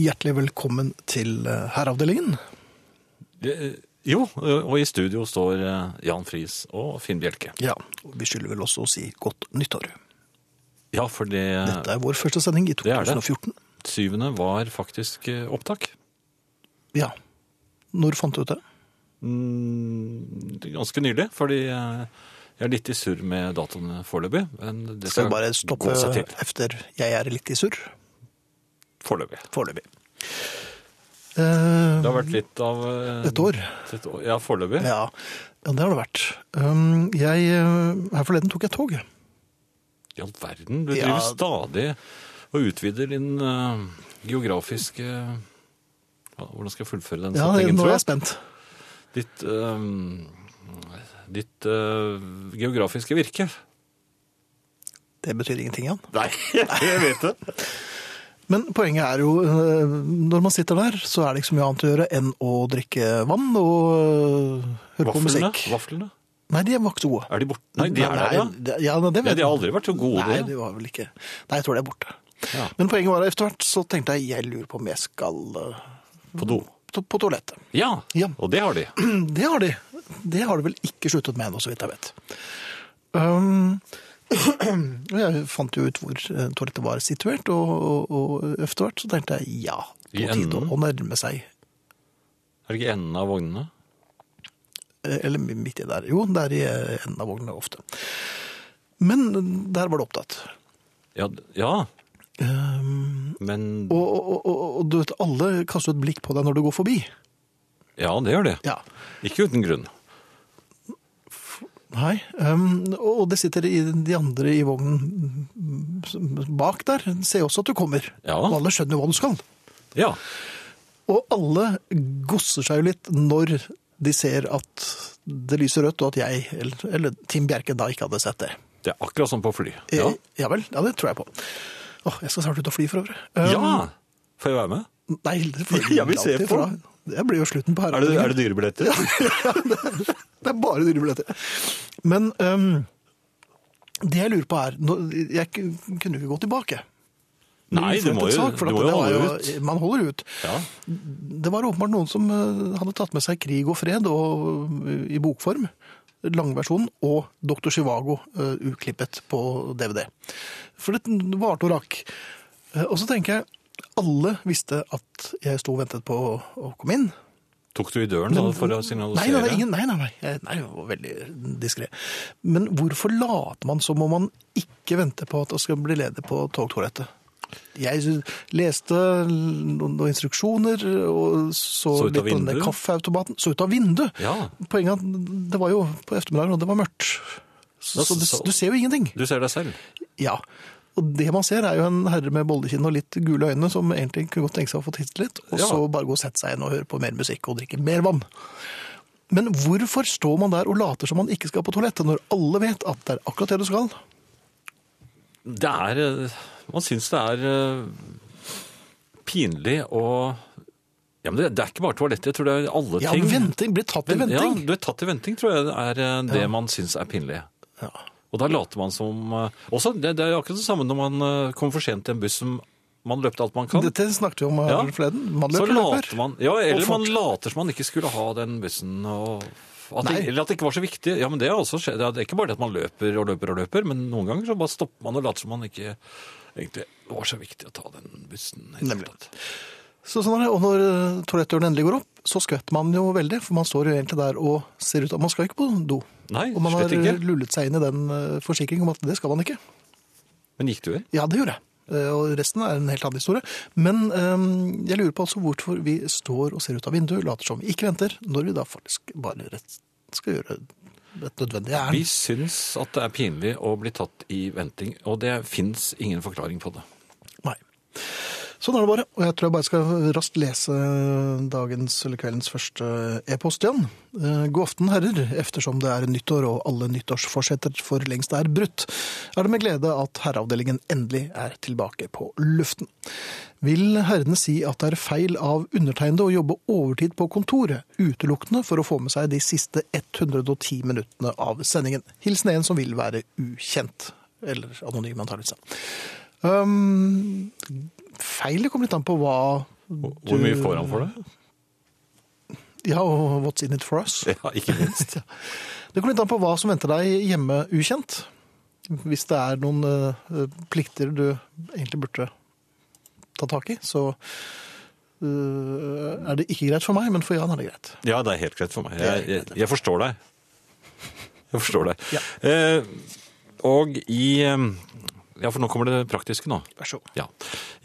Hjertelig velkommen til eh, herreavdelingen. Eh, Jo, og i studio står eh, Jan Friis og Finn Bjelke. Ja, og vi skylder vel også å si godt nyttår. Ja, for det Dette er vår første sending i 2014. Det det. syvende var faktisk eh, opptak. Ja. Når fant du ut det? Mm, ganske nylig, fordi eh, jeg er litt i surr med datoene foreløpig. Men det Skal vi bare stoppe efter jeg er litt i surr? Foreløpig. Foreløpig. Det Eh, har vært litt av eh, et år. et år. Ja, foreløpig. Ja. ja, det har det vært. Um, jeg, eh, her forleden tok jeg tog. I all verden, du Ja. driver stadig og utvider din eh, geografiske Hvordan skal jeg fullføre den Ja, setningen, nå er jeg? jeg spent. Ditt, eh, ditt eh, geografiske virke. Det betyr ingenting, Jan. Nei, jeg vet det. Men poenget er jo, eh, når man sitter der, så er det ikke så mye annet å gjøre enn å drikke vann og øh, høre på musikk. Vaflene? Nei, de var ikke så gode. Er de borte? Nei, de er der, ja. det- Ja, det ja. De har aldri vært så gode. Nei, de. var vel ikke. Nei, jeg tror de er borte. Ja. Men poenget var at etter hvert så tenkte jeg, jeg lurer på om jeg skal øh, På do. på, på toalettet. Ja, Ja. og det har de. Det har de. Det har de vel ikke sluttet med ennå, så vidt jeg vet. Um, jeg fant jo ut hvor eh, toalettet var situert, og, og, og etter hvert så tenkte jeg ja, på tide å nærme seg. Er det ikke enden av vognene? Eh, Eller midt i der. Jo, det er i eh, enden av vognene ofte. Men der var det opptatt. Ja, ja. Um, men og, og, og, du vet, alle kaster et blikk på deg når du går forbi. Ja, det gjør de. Ja. Ikke uten grunn. Nei, um, og det sitter i de andre i vognen bak der. Ser også at du kommer. Ja. Og alle skjønner jo hva du skal. Ja. Og alle gosser seg jo litt når de ser at det lyser rødt, og at jeg, eller, eller Tim Bjerke, da ikke hadde sett det. Det er akkurat som på fly. Ja. Eh, ja vel, ja, det tror jeg på. Åh, jeg skal snart ut og fly for øvrig. Um, ja. Får jeg være med? Nei, det får Jeg vil se langt på. ifra. Det blir jo slutten på Er det, herreavdelingen. er det dyrebilletter? Det er bare dyrebilletter. Men um, det jeg lurer på er Jeg kunne ikke gå tilbake. Nei, du må jo, sak, du må jo holde ut. Man holder ut. Ja. Det var åpenbart noen som eh, hadde tatt med seg Krig og fred og, eh, i bokform, langversjonen, og Dr. Chivago eh, uklippet på DVD. For det varte og rakk. Og så tenker jeg, alle visste at jeg sto og ventet på å å komme inn. Tok du i døren da, for å signalisere? nei, nei, ingen, nei, nei, nei, nei, jeg var veldig diskré. Men hvorfor later man som om man ikke venter på at det skal bli ledig på togtoalettet? Jeg leste noen, instruksjoner og så, Så litt på denne kaffeautomaten. Så ut av vinduet. Ja. Poenget at det var jo på ettermiddagen, og det var mørkt. Så, så du, du ser jo ingenting. Du ser deg selv. Ja. Og det man ser er jo en herre med bollekinn og litt gule øyne som egentlig kunne godt tenke seg å få tittet litt, og Ja. så bare gå og sette seg inn og høre på mer musikk og drikke mer vann. Men hvorfor står man der og later som man ikke skal på toalettet, når alle vet at det er akkurat det du skal? Det er eh, Man syns det er eh, pinlig å Ja, men det, er ikke bare toalettet, jeg tror det er alle ting. Ja, ting. venting, blir tatt i venting. Ja, du er tatt i venting, tror jeg er det det man syns er pinlig. Ja. Og da later man som eh, Også, det, det er akkurat det samme når man eh, kommer for sent til en buss som man løpte alt man kan. Dette snakket vi om Ja. her forleden. Man løper, løper. man Ja, eller man later som man ikke skulle ha den bussen. Og at det, eller at det ikke var så viktig. Ja, men Det har også skjedd. Det er ikke bare det at man løper og løper og løper, men noen ganger så bare stopper man og later som man ikke egentlig var så viktig å ta den bussen. Nemlig. Så sånn er det. Og når eh, toalettdøren endelig går opp, så skvetter man jo veldig, for man står jo egentlig der og ser ut Man skal ikke på do. Nei, Og man har lullet seg inn i den eh, forsikringen om at det skal man ikke. Men gikk du i? Ja, det gjorde jeg. Eh, Og resten er en helt annen historie. Men eh, jeg lurer på altså hvorfor vi står og ser ut av vinduet, later som vi ikke venter, når vi da faktisk bare rett skal gjøre et nødvendig Vi ærend. syns at det er pinlig å bli tatt i venting, og det fins ingen forklaring på det. Nei. Sånn er det bare. Og jeg tror jeg bare skal raskt lese dagens eller kveldens første e-post igjen. Eh, God aften, herrer. Eftersom det er nyttår og alle nyttårsforsetter for lengst er brutt, er det med glede at herreavdelingen endelig er tilbake på luften. Vil herrene si at det er feil av undertegnede å jobbe overtid på kontoret, utelukkende for å få med seg de siste 110 minuttene av sendingen? Hilsen en som vil være ukjent. Eller anonym, antakeligvis. Um, feil det kommer litt an på hva Hvor mye får han for det? Ja, og what's in it for us? Ja, ikke minst. Det kommer litt an på hva som venter deg hjemme ukjent. Hvis det er noen uh, plikter du egentlig burde ta tak i, så uh, er det ikke greit for meg, men for Jan er det greit. Ja, det er helt greit for meg. Jeg, jeg, jeg forstår deg. Jeg forstår deg. Ja. Uh, og i Ja, for nå kommer det praktiske nå. Vær så god. Ja.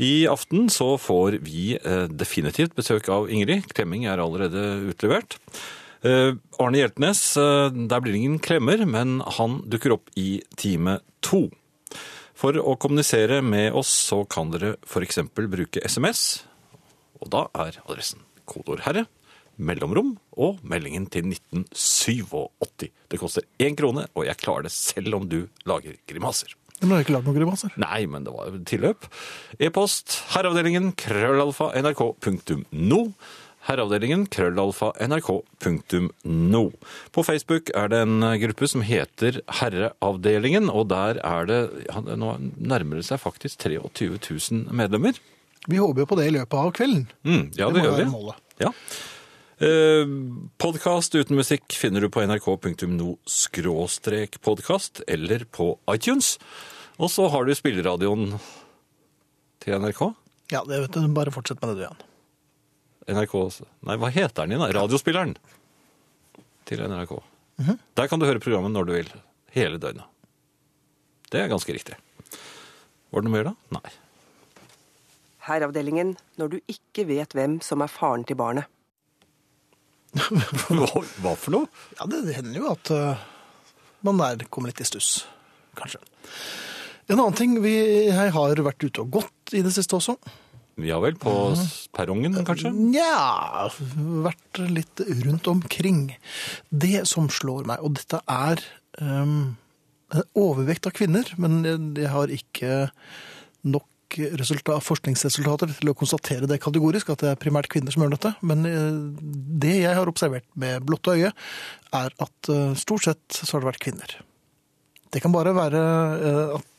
I aften så får vi eh, definitivt besøk av Ingrid. Klemming er allerede utlevert. Eh, Arne Hjeltnes, eh, der blir det ingen klemmer, men han dukker opp i time to. For å kommunisere med oss så kan dere f.eks. bruke SMS, og da er adressen kodeord herre, mellomrom og meldingen til 1987. Det koster én krone, og jeg klarer det selv om du lager grimaser. Du har ikke lagd noen grimaser. Nei, men det var tilløp. E-post herreavdelingen krøllalfa nrk.no. Herreavdelingen krøllalfa nrk.no. På Facebook er det en gruppe som heter Herreavdelingen, og der er det Nå nærmer det seg faktisk 23 000 medlemmer. Vi håper jo på det i løpet av kvelden. Mm, ja, det, må gjør vi. Ja. Eh, Podkast uten musikk finner du på nrk.no skråstrek podkast eller på iTunes. Og så har du spilleradioen til NRK. Ja, det vet du. Bare fortsett med det du, Jan. NRK Nei, hva heter den igjen? Radiospilleren til NRK. Der kan du høre programmet når du vil. Hele døgnet. Det er ganske riktig. Var det noe mer, da? Nei. Herreavdelingen når du ikke vet hvem som er faren til barnet. Hva, hva for noe? Ja, det, hender jo at uh, man der kommer litt i stuss, kanskje. En annen ting, vi, jeg har vært ute og gått i det siste også. Ja vel, på perrongen kanskje? Nja, vært litt rundt omkring. Det som slår meg, og dette er um, overvekt av kvinner, men jeg har ikke nok resultat, forskningsresultater til å konstatere det kategorisk, at det er primært kvinner som gjør dette. Men eh, det jeg har observert med blotte øye, er at eh, stort sett så har det vært kvinner. Det kan bare være eh,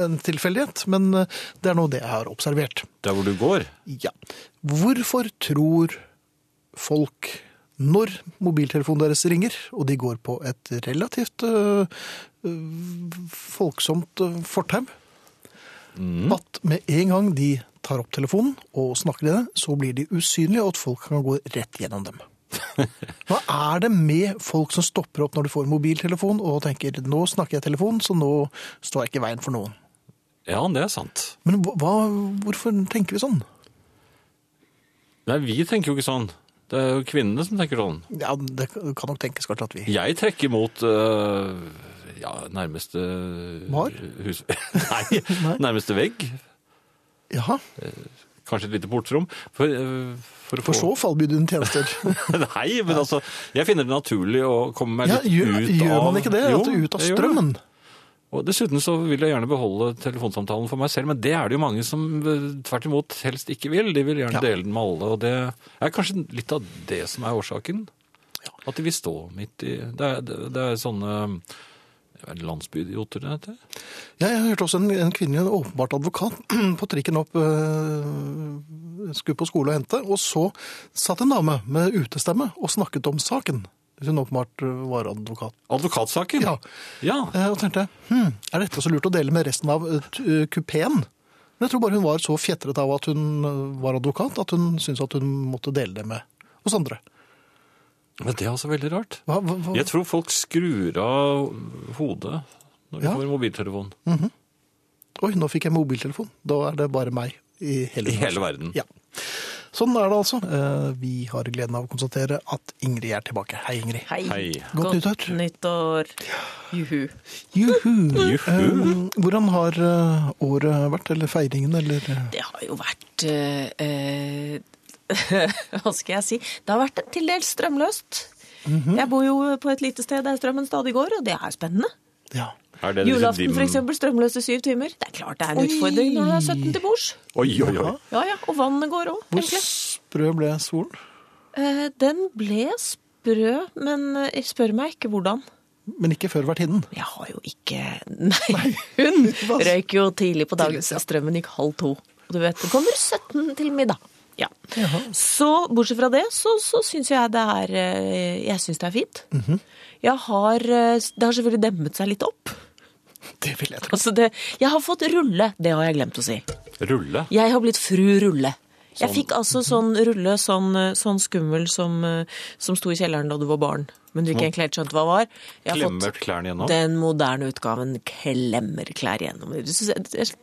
en tilfeldighet, men det er nå det jeg har observert. Der hvor du går? Ja. Hvorfor tror folk når mobiltelefonen deres ringer, og de går på et relativt øh, folksomt øh, fortau, at med en gang de tar opp telefonen og snakker i det, så blir de usynlige, og at folk kan gå rett gjennom dem. Hva er det med folk som stopper opp når de får mobiltelefon og tenker nå snakker jeg telefon, så nå står jeg ikke i veien for noen. Ja, det er sant. Men hva, hvorfor tenker vi sånn? Nei, vi tenker jo ikke sånn. Det er jo kvinnene som tenker sånn. Ja, Det kan nok tenkes kanskje at vi Jeg trekker mot øh, ja, nærmeste Mar? Hus... Nei, nærmeste vegg. Jaha, Kanskje et lite portrom. For, øh, for, for så få... du en tjenester. Nei, men altså, jeg finner det naturlig å komme meg Ja, litt gjør, ut av gjør man ikke det? Jo, at du er ut av strømmen? Og dessuten så vil jeg gjerne beholde telefonsamtalen for meg selv, men det er det jo mange som øh, tvert imot helst ikke vil. De vil gjerne Ja. dele den med alle, og det er kanskje litt av det som er årsaken. At de vil stå midt i Det er, det er sånne er det landsbyidioter det heter? Ja, jeg hørte også en, en kvinne, en åpenbart advokat, på trikken opp øh, Skulle på skole og hente, og så satt en dame med utestemme og snakket om saken. Hun åpenbart øh, var advokat. Advokatsaken? Ja. ja. Eh, Og tenkte hm, er dette så lurt å dele med resten av øh, øh, kupeen? Men jeg tror bare hun var så fjetret av at hun var advokat, at hun syntes at hun måtte dele det med oss andre. Men det er altså veldig rart. Hva, hva, hva? Jeg tror folk skrur av hodet når de Ja. får mobiltelefon. Oi, nå fikk jeg mobiltelefon. Da er det bare meg i hele, I hele verden. Ja. Sånn er det altså. Eh, Vi har gleden av å konstatere at Ingrid er tilbake. Hei, Ingrid. Hei. Hei. Godt nyttår. nyttår. Juhu. Juhu. Juhu. Eh, Hvordan har eh, året vært, eller feiringen, eller Det har jo vært eh, Hva skal jeg si? Det har vært til dels strømløst. Mhm. Jeg bor jo på et lite sted der strømmen stadig går, og det er spennende. Ja. Er det Julaften f.eks. eksempel, strømløse syv timer. Det er klart det er en Oi. utfordring når du er 17 til bords. Oi, oi, oi. Ja, ja, og vannet går òg, Hvor egentlig. sprø ble solen? Eh, den ble sprø, men eh, spør meg ikke hvordan. Men ikke før vertinnen. Jeg har jo ikke Nei, hun røyk jo tidlig på dagen. Så Strømmen gikk halv to. Og du vet, det kommer 17 til middag. Ja. Så bortsett fra det, så, så syns jeg det er eh, Jeg syns det er fint. Jeg har eh, Det har selvfølgelig demmet seg litt opp. Det vil jeg tro. Altså det, jeg har fått rulle, det har jeg glemt å si. Rulle. Jeg har blitt fru Rulle. Jeg Sånn. fikk altså sånn rulle, sånn, eh, sånn skummel som, som sto i kjelleren da du var barn. Men du ikke egentlig helt skjønte hva det var. Jeg har Klemmer fått klærne gjennom. den moderne utgaven klemmer klær gjennom.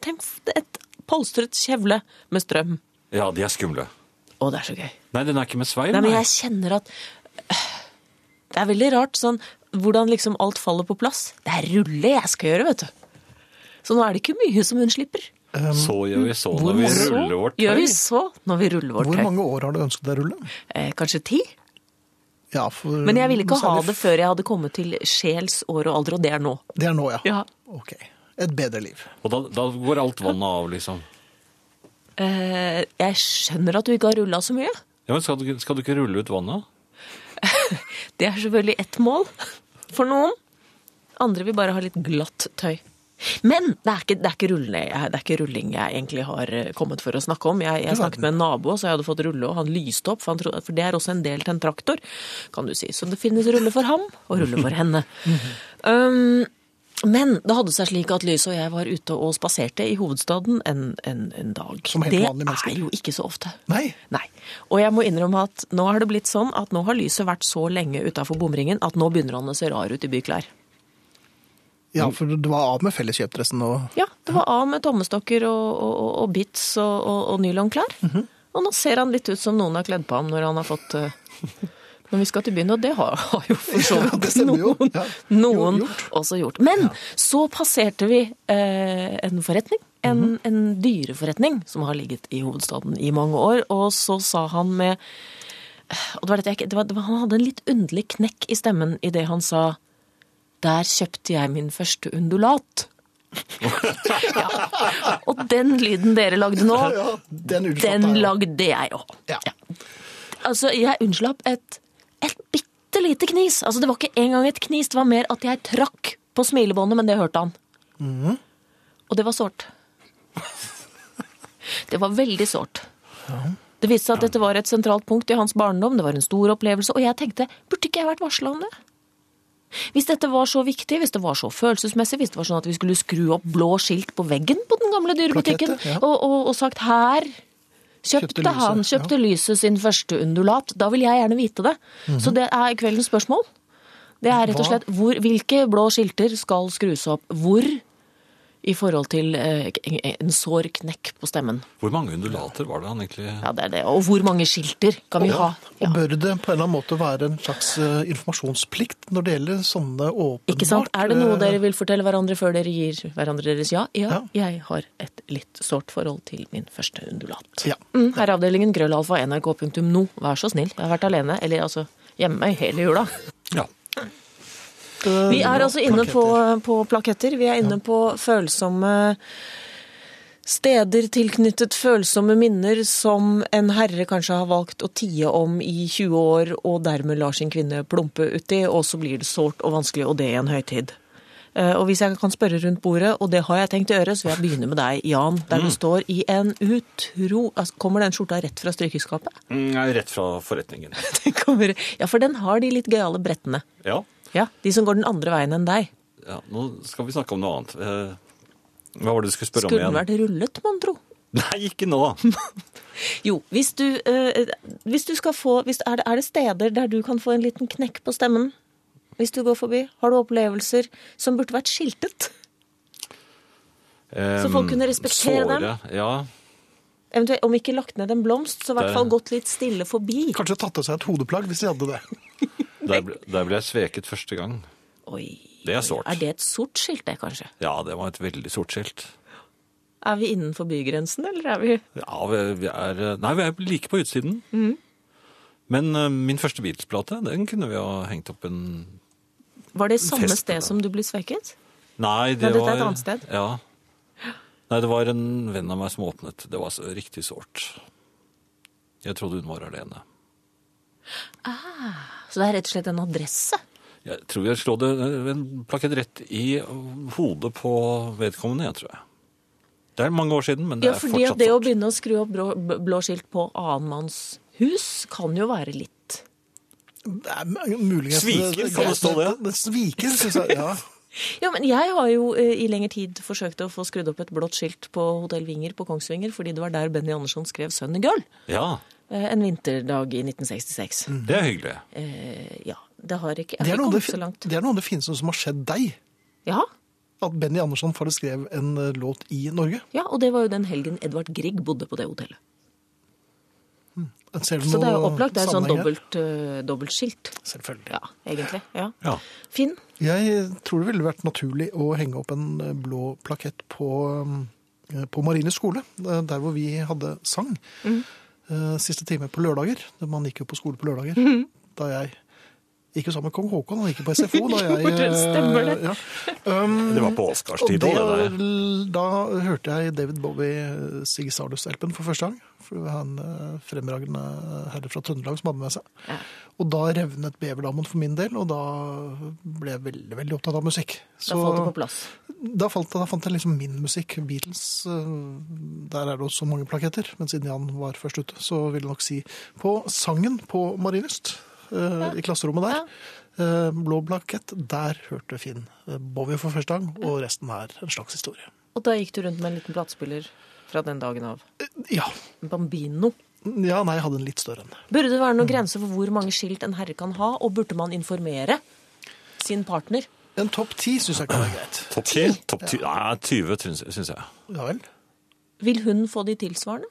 Tenk et polstret kjevle med strøm. Ja, de er skumle. Å, det er så gøy. Nei, den er ikke med sveiv. Nei, men jeg kjenner at Det er veldig rart sånn hvordan liksom alt faller på plass. Det er rulle jeg skal gjøre, vet du. Så nå er det ikke mye som hun slipper. Um, Så gjør vi så Hvor når vi ruller vårt Gjør vi så når vi ruller vårt Hvor mange år har du ønsket deg rulle? Eh, kanskje ti? Ja, for, Men jeg ville ikke ha det før jeg hadde kommet til sjels år og alder, og det er nå. Det er nå, ja. Ja. Ok. Et bedre liv. Og da, da går alt vannet av, liksom. Eh, jeg skjønner at du ikke har rulla så mye. Ja, men skal du, skal du ikke rulle ut vannet? Det er selvfølgelig ett mål for noen. Andre vil bare ha litt glatt tøy. Men det er ikke, det er ikke, rulle, det er ikke rulling jeg egentlig har eh, kommet for å snakke om. Jeg, jeg snakket med en nabo, så jeg hadde fått rulle, og han lyste opp. For, han trodde, for det er også en del til en traktor, kan du si. Så det finnes rulle for ham og rulle for henne. um, men det hadde seg slik at Lys og jeg var ute og spaserte i hovedstaden en, en, en dag. Som helt det vanlige mennesker. Det er jo ikke så ofte. Nei. Nei. Og jeg må innrømme at nå har det blitt sånn at nå har lyset vært så lenge utafor bomringen at nå begynner han å se rar ut i byklær. Ja, for det var av med felleskjøpdressen og Ja, det var av med tommestokker og, og, og, bits og, og, og nylonklær. Og nå ser han litt ut som noen har kledd på ham når han har fått eh, Når vi skal til byen, og det har, har jo for så vidt noen, noen gjort. også gjort. Men så passerte vi eh, en forretning. En, Mhm. en dyreforretning som har ligget i hovedstaden i mange år. Og så sa han med og det var dette jeg, ikke- det var, det var, Han hadde en litt underlig knekk i stemmen idet han sa Der kjøpte jeg min første undulat. ja. Og den lyden dere lagde nå, Ja, den den lagde jeg òg. Ja. Altså, jeg unnslapp et, et bitte lite knis. Altså, det var ikke engang et knis, det var mer at jeg trakk på smilebåndet, men det hørte han. Mm. Og det var sårt. Det var veldig sårt. Det viste seg at dette var et sentralt punkt i hans barndom, det var en stor opplevelse, og jeg tenkte, burde ikke jeg vært varsla om det? Hvis dette var så viktig, hvis det var så følelsesmessig, hvis det var sånn at vi skulle skru opp blå skilt på veggen på den gamle dyrebutikken, ja. og, og, og sagt her kjøpte, Kjøpte han, kjøpte lyset sin første undulat, da vil jeg gjerne vite det. Så det er kveldens spørsmål. Det er rett og slett hvor, hvilke blå skilter skal skrus opp? Hvor i forhold til eh, en sår knekk på stemmen. Hvor mange undulater var det han egentlig Ja, det er det. Og hvor mange skilter kan vi ha? Ja. Og bør det på en eller annen måte være en slags eh, informasjonsplikt når det gjelder sånne åpenbart Ikke sant? Er det noe eh, dere vil fortelle hverandre før dere gir hverandre deres ja? Ja, Ja. jeg har et litt sårt forhold til min første undulat. Ja. Mm, Herreavdelingen grøllalfa nrk.no. Vær så snill. Jeg har vært alene, eller altså hjemme hele jula. Ja. Vi er altså inne på, på plaketter. Vi er inne på følsomme steder tilknyttet følsomme minner som en herre kanskje har valgt å tie om i 20 år, og dermed lar sin kvinne plumpe uti, og så blir det sårt og vanskelig, og det i en høytid. Eh, Og hvis jeg kan spørre rundt bordet, og det har jeg tenkt å gjøre, så vil jeg begynne med deg, Jan, der du står i en utro... Altså, kommer den skjorta rett fra strykeskapet? Mm, nei, Rett fra forretningen. Ja, for den har de litt gøyale brettene. Ja. Ja, de som går den andre veien enn deg. ja. Nå skal vi snakke om noe annet. Eh, Hva var det du skulle spørre Skulle om den vært rullet, mon tro? Nei, ikke nå! Jo, hvis du, eh, hvis du skal få hvis, er, det, er det steder der du kan få en liten knekk på stemmen? Hvis du går forbi? Har du opplevelser som burde vært skiltet? Så folk kunne respektere dem? Såre, Ja. Eventuelt, om ikke lagt ned en blomst, så i hvert fall gått litt stille forbi. Kanskje tatt av seg et hodeplagg hvis de hadde det. Der, ble- der ble jeg sveket første gang. Oi. Det er sårt. Er det et sort skilt, det, kanskje? Ja, det var et veldig sort skilt. Er vi innenfor bygrensen, eller er vi Ja, vi vi er Nei, vi er like på utsiden. Mm. Men uh, min første Beatles-plate, den kunne vi ha hengt opp en Var det samme Fest, sted da. som du ble svekket? Nei, det Nei, dette er var et annet sted. Ja. Nei, det var en venn av meg som åpnet. Det var så riktig sårt. Jeg trodde hun var alene. Så det er rett og slett en adresse? Jeg tror jeg har det en plakett rett i hodet på vedkommende, jeg tror jeg. Det er mange år siden, men det Ja, er fortsatt det å begynne å skru opp blå, blå skilt på annenmanns hus kan jo være litt Det er muligens Sviker, kan det stå det? det sviker, syns jeg. Ja. Ja, men jeg har jo eh, i lengre tid forsøkt å få skrudd opp et blått skilt på Hotell Vinger på Kongsvinger, fordi det var der Benny Andersson skrev 'Sunny Girl' Ja, eh, en vinterdag i 1966. det er hyggelig. Eh, ja, det har ikke, jeg Det, har ikke kommet det, så langt. det er noe av det fineste som har skjedd deg. Ja, At Benny Andersson faktisk skrev en eh, låt i Norge. ja, og det var jo den helgen Edvard Grieg bodde på det hotellet. Ser du Så det er jo opplagt. Det er sånn dobbelt, uh, dobbeltskilt. Selvfølgelig. Ja, egentlig. Ja. Ja. Finn? Jeg tror det ville vært naturlig å henge opp en eh, blå plakett på, eh, på Marienlyst skole, eh, der hvor vi hadde sang. Mhm. Eh, Siste time på lørdager. Man gikk jo på skole på lørdager. Mhm. Da jeg gikk jo sammen med kong Haakon, han gikk jo på SFO. Da jeg, eh, Stemmer det. Ja. Um, Det var på Oscarstid òg, det der. da hørte jeg David Bowie Siggy Stardust-LP-en for første gang. For eh, fremragende herre fra Trøndelag som hadde med seg. Ja. Og da revnet beverdammen for min del, og da ble jeg veldig veldig opptatt av musikk. Da falt det på plass. da, falt, da fant jeg liksom min musikk. Beatles, eh, der er det også mange plaketter. Men siden Jan var først ute, så vil jeg nok si på sangen på Marienlyst, ja. i klasserommet der. Ja. Blå plakett, der hørte Finn eh, Bowie for første gang, og resten er en slags historie. Og da gikk du rundt med en liten platespiller fra den dagen av. Ja. Bambino. Ja, nei, jeg hadde en litt større en. Burde det være noen grenser for hvor mange skilt en herre kan ha, og burde man informere sin partner? En topp ti syns jeg kan være greit. Topp ti? Topp 10? Nei, 20, syns jeg. Ja vel? Vil hun få de tilsvarende?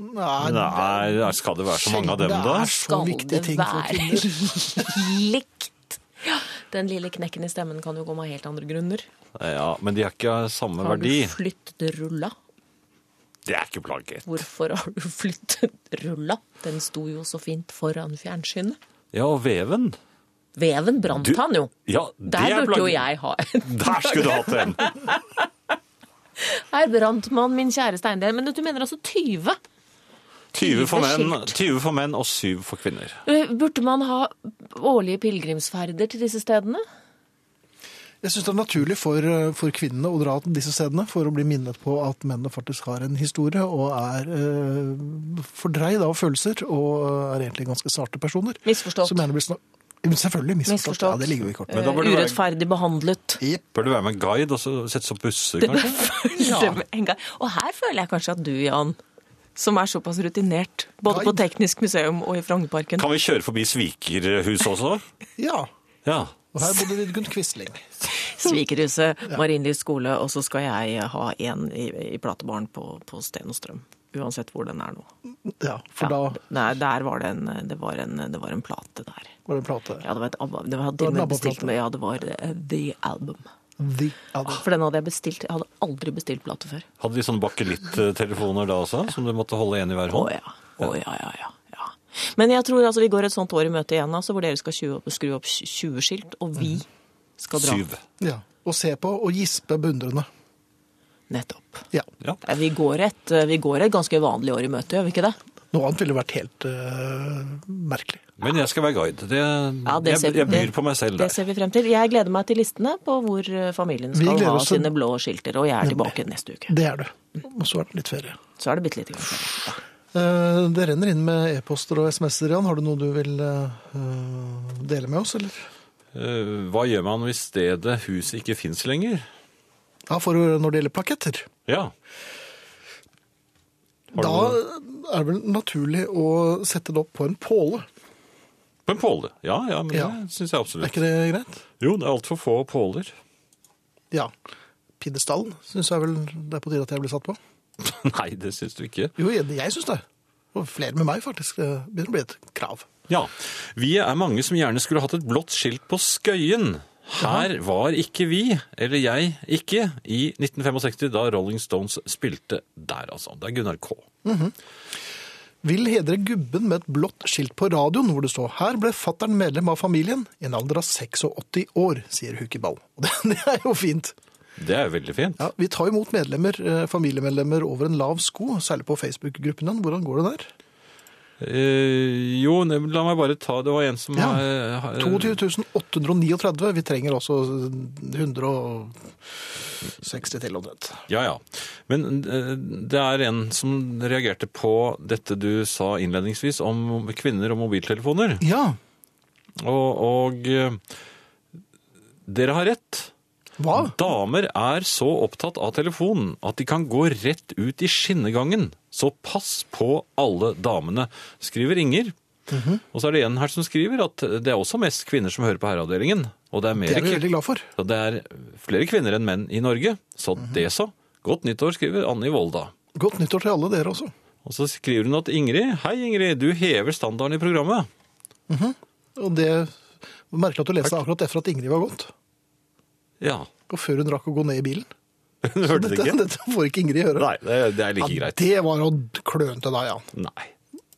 Nei, Nei, skal det være så mange av dem, da? Det er så viktige ting for kvinner. likt? Ja, Den lille knekken i stemmen kan jo komme av helt andre grunner. Ja, Men de har ikke samme verdi. Har du flyttet rulla? Det er ikke plagget. Hvorfor har du flyttet rulla? Den sto jo så fint foran fjernsynet. Ja, og veven. Veven brant Du- han jo. Ja, det Der er burde jo jeg ha en. Der skulle du hatt en! Her brant man min kjære steindel. Men du mener altså 20? 20 for menn, 20 for menn og 7 for kvinner. Eh, Burde man ha årlige pilegrimsferder til disse stedene? Jeg syns det er naturlig for, for kvinnene å dra til disse stedene for å bli minnet på at mennene faktisk har en historie og er eh, fordreid av følelser og er egentlig ganske sarte personer. Misforstått. Som gjerne blir snak- Selvfølgelig misforstått. Misforstått. Ja, det ligger jo i kortet. Eh, Urettferdig behandlet. Yep. Bør du være med en guide og sette seg opp busser, kanskje? Ja. En guide. Og her føler jeg kanskje at du, Jan, som er såpass rutinert, både på Teknisk museum og i Frognerparken Kan vi kjøre forbi Svikerhuset også? Ja. Ja. Og her bodde Vidkun Quisling. Svikerhuset, Marienlyst skole, og så skal jeg ha en i, i platebaren på, på Sten og Strøm. Uansett hvor den er nå. Ja, for Ja, da nei, der var det en, det var en, det var en plate der. var det en plate. Ja, det var et Det var, Det var en ABBA-plate. bestilt med, ja, det var eh, The Album. The Album. For den hadde jeg bestilt. Jeg hadde aldri bestilt plate før. Hadde de sånne bakelitt-telefoner da også, som du måtte holde én i hver Å hånd? ja. Å ja, ja, ja, ja. Men jeg tror altså vi går et sånt år i møte igjen, altså, hvor dere skal skru opp, skru opp 20 skilt, og vi skal dra. Syv. Ja. Og se på og gispe beundrende. Nettopp. Ja. Ja. Eh, Vi går, et, vi går et ganske vanlig år i møte, gjør vi ikke det? Noe annet ville vært helt uh, merkelig. Men jeg skal være guide. Det, Ja, det jeg, jeg byr det- på meg selv der. Det ser vi frem til. Jeg gleder meg til listene på hvor eh, familien skal ha oss sine blå skilter, og jeg er tilbake neste uke. Det er du. Og så er det litt ferie. Så er det bitte lite grann. ferie. Ja. Eh, Det renner inn med e-poster og SMS-er, Jan. Har du noe du vil uh, dele med oss, eller? Eh, Hva gjør man hvis stedet, huset, ikke fins lenger? Ja, for når det gjelder plaketter. Ja. Har Da er det vel naturlig å sette det opp på en påle. På en påle. Ja, ja, men Ja. det syns jeg absolutt. Er ikke det greit? Jo, det er altfor få påler. Ja. Piddestallen syns jeg vel det er på tide at jeg blir satt på. Nei, det syns du ikke. Jo, jeg, jeg syns det. Og flere med meg, faktisk. Det begynner å bli et krav. Ja. Vi er mange som gjerne skulle hatt et blått skilt på Skøyen. Her var ikke vi, eller jeg ikke, i 1965 da Rolling Stones spilte der, altså. Det er Gunnar K. Vil hedre gubben med et blått skilt på radioen hvor det står 'Her ble fattern medlem av familien i en alder av 86 år', sier Hukiball. Og det, det er jo fint. Det er veldig fint. Ja, Vi tar imot medlemmer, eh, familiemedlemmer over en lav sko, særlig på Facebook-gruppen. Hvordan går det der? Eh, jo, la meg bare ta Det var en som Ja. har- har- 22 839. Vi trenger også 100 og 60 til omtrent. Ja, ja. Men eh, det er en som reagerte på dette du sa innledningsvis om kvinner og mobiltelefoner. Ja, Og, og eh, dere har rett. Hva? Damer er så opptatt av telefonen at de kan gå rett ut i skinnegangen. Så pass på alle damene, skriver Inger. Og så er det en her som skriver at det er også mest kvinner som hører på herreavdelingen. Og det er, Det er vi veldig glad for. det er flere kvinner enn menn i Norge. Så det så. Godt nyttår, skriver Anne i Volda. Godt nyttår til alle dere også. Og så skriver hun at Ingrid, hei Ingrid, du hever standarden i programmet. Og det Merkelig at du leste akkurat etter at Ingrid var gått. Ja, Og før hun rakk å gå ned i bilen. Hun hørte det ikke? dette får ikke Ingrid høre. Nei, det, det er like Ja, greit. det var å klønete da, ja. Nei.